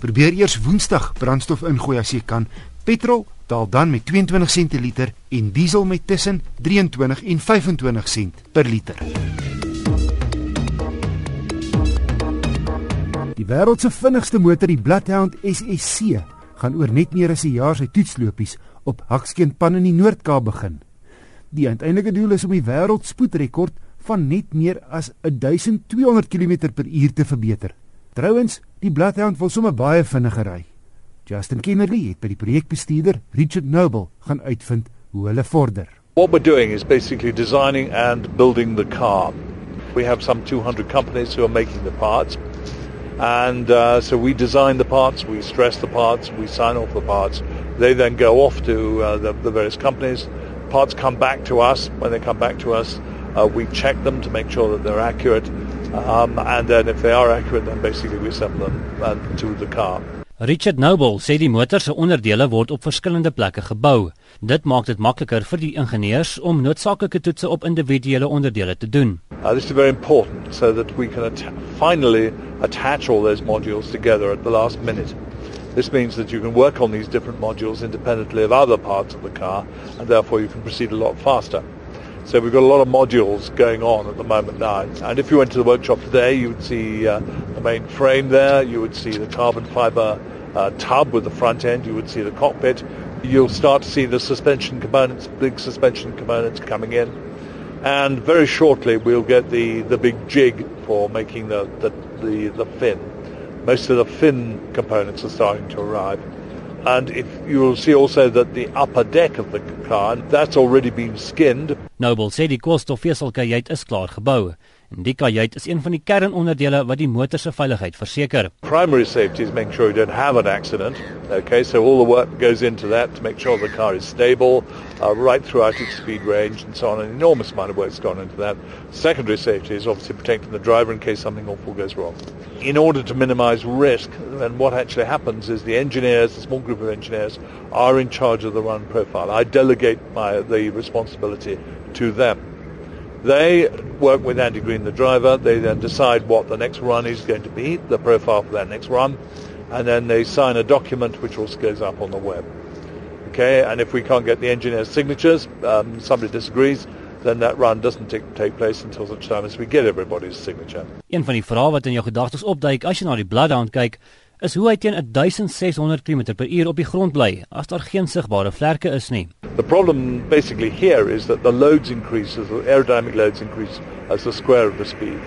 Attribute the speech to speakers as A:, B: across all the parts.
A: Probeer eers Woensdag brandstof ingooi as jy kan. Petrol daal dan met 22 sent per liter en diesel met tussen 23 en 25 sent per liter. Die wêreld se vinnigste motor, die Bloodhound SSC, gaan oor net meer as 'n jaar sy toetslopies op Hakskeenpan in die Noord-Kaap begin. Die uiteindelike doel is om die wêreldspoedrekord van net meer as 1200 km/h te verbeter. Trouwens, die Bloodhound wil sommer baie vinniger ry. Justin Kennedy het by die projekbestuurder Richard Noble gaan uitvind hoe hulle vorder.
B: What we're doing is basically designing and building the car. We have some 200 companies who are making the parts. And uh, so we design the parts, we stress the parts, we sign off the parts. They then go off to uh, the, the various companies. Parts come back to us. When they come back to us, uh, we check them to make sure that they're accurate. Um, and then if they are accurate, then basically we assemble them uh, to the car.
C: Richard Noble sê die motor se onderdele word op verskillende plekke gebou. Dit maak dit makliker vir die ingenieurs om noodsaaklike toetse op individuele onderdele te doen.
B: Uh, this is very important so that we can at finally attach all those modules together at the last minute. This means that you can work on these different modules independently of other parts of the car and therefore you can proceed a lot faster. So we've got a lot of modules going on at the moment now. And if you went to the workshop today, you would see uh, the main frame there, you would see the carbon fiber uh, tub with the front end, you would see the cockpit. You'll start to see the suspension components, big suspension components coming in. And very shortly we'll get the, the big jig for making the, the, the, the fin. Most of the fin components are starting to arrive. and if you will see also that the upper deck of the car that's already been skinned.
C: Noble sê die koolstofveselkajuit is klaar gebou. En die kajuit is een van die kernonderdele wat die motor se veiligheid verseker.
B: Primary safety is making sure you don't have an accident. Okay, so all the work goes into that to make sure the car is stable uh, right throughout its speed range and so on. An enormous amount of work's gone into that. Secondary safety is obviously protecting the driver in case something awful goes wrong. In order to minimize risk, and what actually happens is the engineers, a small group of engineers, are in charge of the run profile. I delegate my, the responsibility to them. They work with Andy Green, the driver. They then decide what the next run is going to be, the profile for that next run, and then they sign a document which also goes up on the web. Okay, and if we can't get the engineer's signatures, um, somebody disagrees, then that run doesn't take, take place until such time as we get everybody's signature.
C: Een van die vrae wat in jou gedagtes opduik as jy na die Bloodhound kyk, is hoe hy teen 1600 km/h op die grond bly as daar geen sigbare vlerke is nie.
B: The problem basically here is that the loads increase as the aerodynamic loads increase as the square of the speed.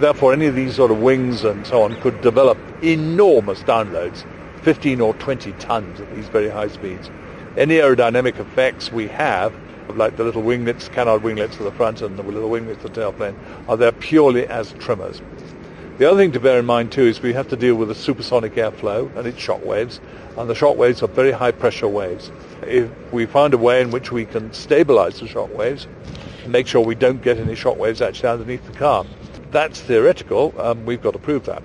B: Therefore any of these sort of wings and so on could develop enormous downloads, 15 or 20 tons at these very high speeds. Any aerodynamic effects we have like the little winglets, canard winglets for the front and the little winglets for the tailplane, are there purely as trimmers. The other thing to bear in mind too is we have to deal with the supersonic airflow and its shock waves, and the shock waves are very high pressure waves. If we find a way in which we can stabilize the shock waves, make sure we don't get any shock waves actually underneath the car, that's theoretical. Um, we've got to prove that.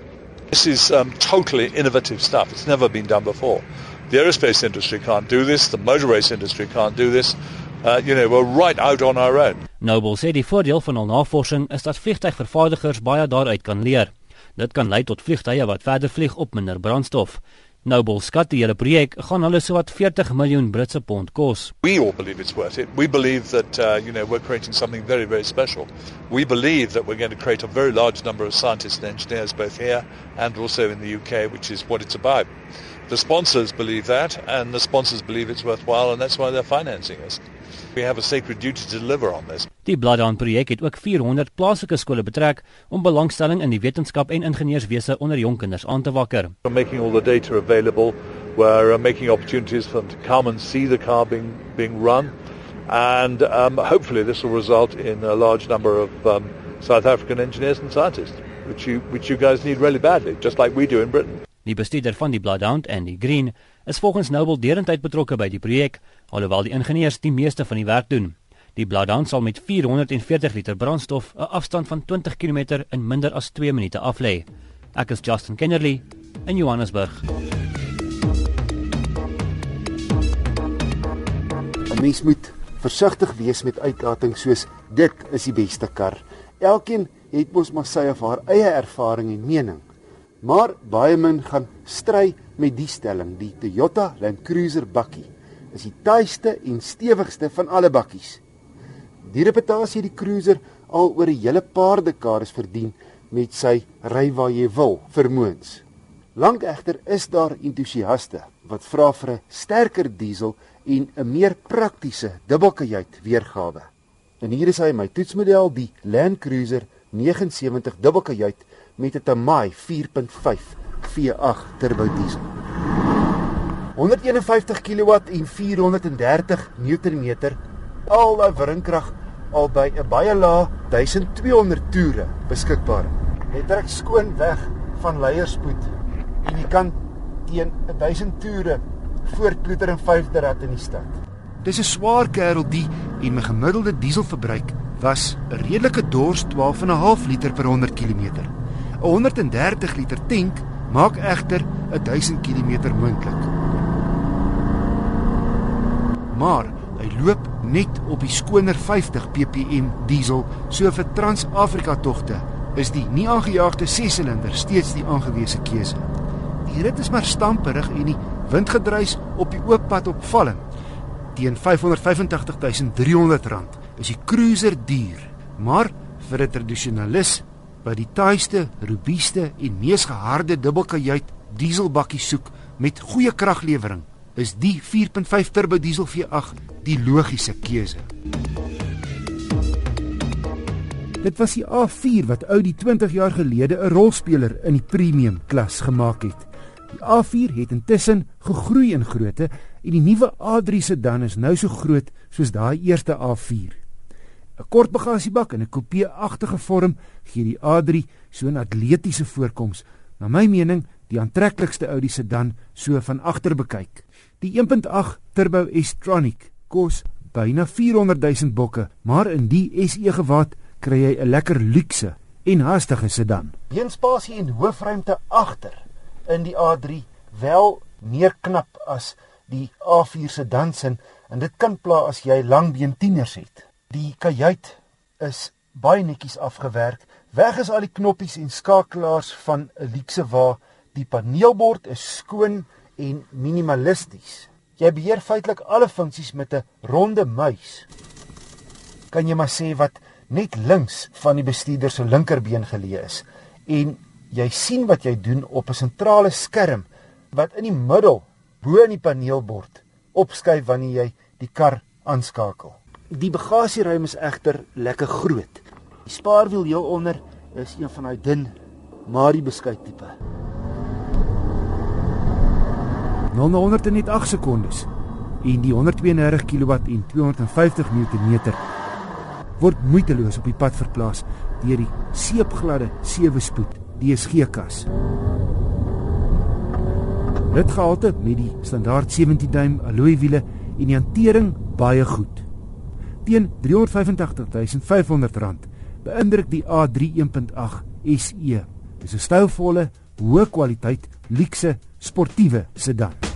B: This is um, totally innovative stuff. It's never been done before. The aerospace industry can't do this. The motor race industry can't do this. Uh, you know, we're right out on our own.
C: Noble sê die voordeel van hul navorsing is dat vliegtuigvervaardigers baie daaruit kan leer. Dit kan lei tot vliegtye wat verder vlieg op minder brandstof. Noble skat die hele projek gaan hulle sowat 40 miljoen Britse pond kos.
B: We all believe it's worth it. We believe that uh, you know we're creating something very very special. We believe that we're going to create a very large number of scientists and engineers both here and also in the UK, which is what it's about. The sponsors believe that and the sponsors believe it's worthwhile and that's why they're financing us. We have a sacred duty to deliver on this.
C: Die Bloodhound projek het ook 400 plaaslike skole betrek om belangstelling in die wetenskap en ingenieurswese onder jong kinders aan te wakker.
B: We're making all the data available. We're uh, making opportunities for them to come and see the car being being run and um, hopefully this will result in a large number of um, South African engineers and scientists which you which you guys need really badly just like we do in Britain.
C: Die bestuurder van die Bloodhound, Andy Green, is volgens Noble derentyd betrokke by die projek, alhoewel die ingenieurs die meeste van die werk doen. Die Bloodhound sal met 440 liter brandstof 'n afstand van 20 km in minder as 2 minute aflê. Ek is Justin Kennerly in Johannesburg.
A: Mens moet versigtig wees met uitlatings soos dit is die beste kar. Elkeen het mos maar sy of haar eie ervaring en mening. Maar baie min gaan stry met die stelling: die Toyota Land Cruiser bakkie is die taaiste en stewigste van alle bakkies. Die reputasie die cruiser al oor 'n hele paar dekades verdien met sy ry waar jy wil vermoëns. Lank egter is daar entoesiaste wat vra vir 'n sterker diesel en 'n meer praktiese dubbelkajuit weergawe. En hier is hy my toetsmodel die Land Cruiser 79 dubbelkajuit met 'n Tamai 4.5 V8 turbo diesel. 151 kW en 430 Nm al daai wringkrag al by 'n baie lae 1200 toere beskikbaar. Net trek skoon weg van leierspoed en jy kan teen 1000 toere voortploeter in 5de rad in die stad. Dis 'n swaar kerel die en my gemiddelde dieselverbruik was 'n redelike dors 12.5 liter per 100 km. 'n 130 liter tank maak egter 1000 km moontlik. Maar hy loop net op die skoner 50 ppm diesel, so vir Trans-Afrika togte is die nie aangejaagde 6-silinder steeds die aangewese keuse. Die rit is maar stamperig en die windgedruis op die oop pad opvallend. Teen R580300 is die cruiser duur, maar vir 'n tradisionalis wat die taaiste, robuuste en mees geharde dubbelkajuit dieselbakkie soek met goeie kraglewering, is die 4.5 turbo diesel V8 die logiese keuse. Dit was die A4 wat Audi 20 jaar gelede 'n rolspeler in die premium klas gemaak het. Die A4 het intussen gegroei in grootte en die nuwe A3 sedan is nou so groot soos daai eerste A4. 'n Kort bagasiebak en 'n coupe-agtige vorm gee die A3 so 'n atletiese voorkoms. Na my mening, die aantreklikste Audi sedan so van agter bekyk. Die 1.8 turbo S-tronic kos byna 400 000 bokke, maar in die SE gewaad kry jy 'n lekker luukse en hastige sedan. Beenspasie en hoofruimte agter in die A3 wel meer knap as die A4 sedan sin en dit kan pla as jy langbeen tieners het. Die kajuit is baie netjies afgewerk. Weg is al die knoppies en skakelaars van 'n luukse wa. Die paneelbord is skoon en minimalisties. Jy beheer feitelik alle funksies met 'n ronde muis. Kan jy maar sê wat net links van die bestuurder se linkerbeen geleë is en jy sien wat jy doen op 'n sentrale skerm wat in die middel bo in die paneelbord opskuif wanneer jy die kar aanskakel. Die bagasieruim is egter lekker groot. Die spaarwiel heel onder is een van daai dun Marie beskuit tipe. 0 na 108 sekondes en die 132 kW en 250 Nm word moeiteloos op die pad verplaas deur die seepgladde sewe-spoed DSG-kas. Ritgehalte met die standaard 17 duim alloy wiele en die hantering baie goed. Teen R385.500 beïndruk die A3 1.8 SE. Dis 'n stylvolle, hoë kwaliteit, luukse, sportiewe sedan.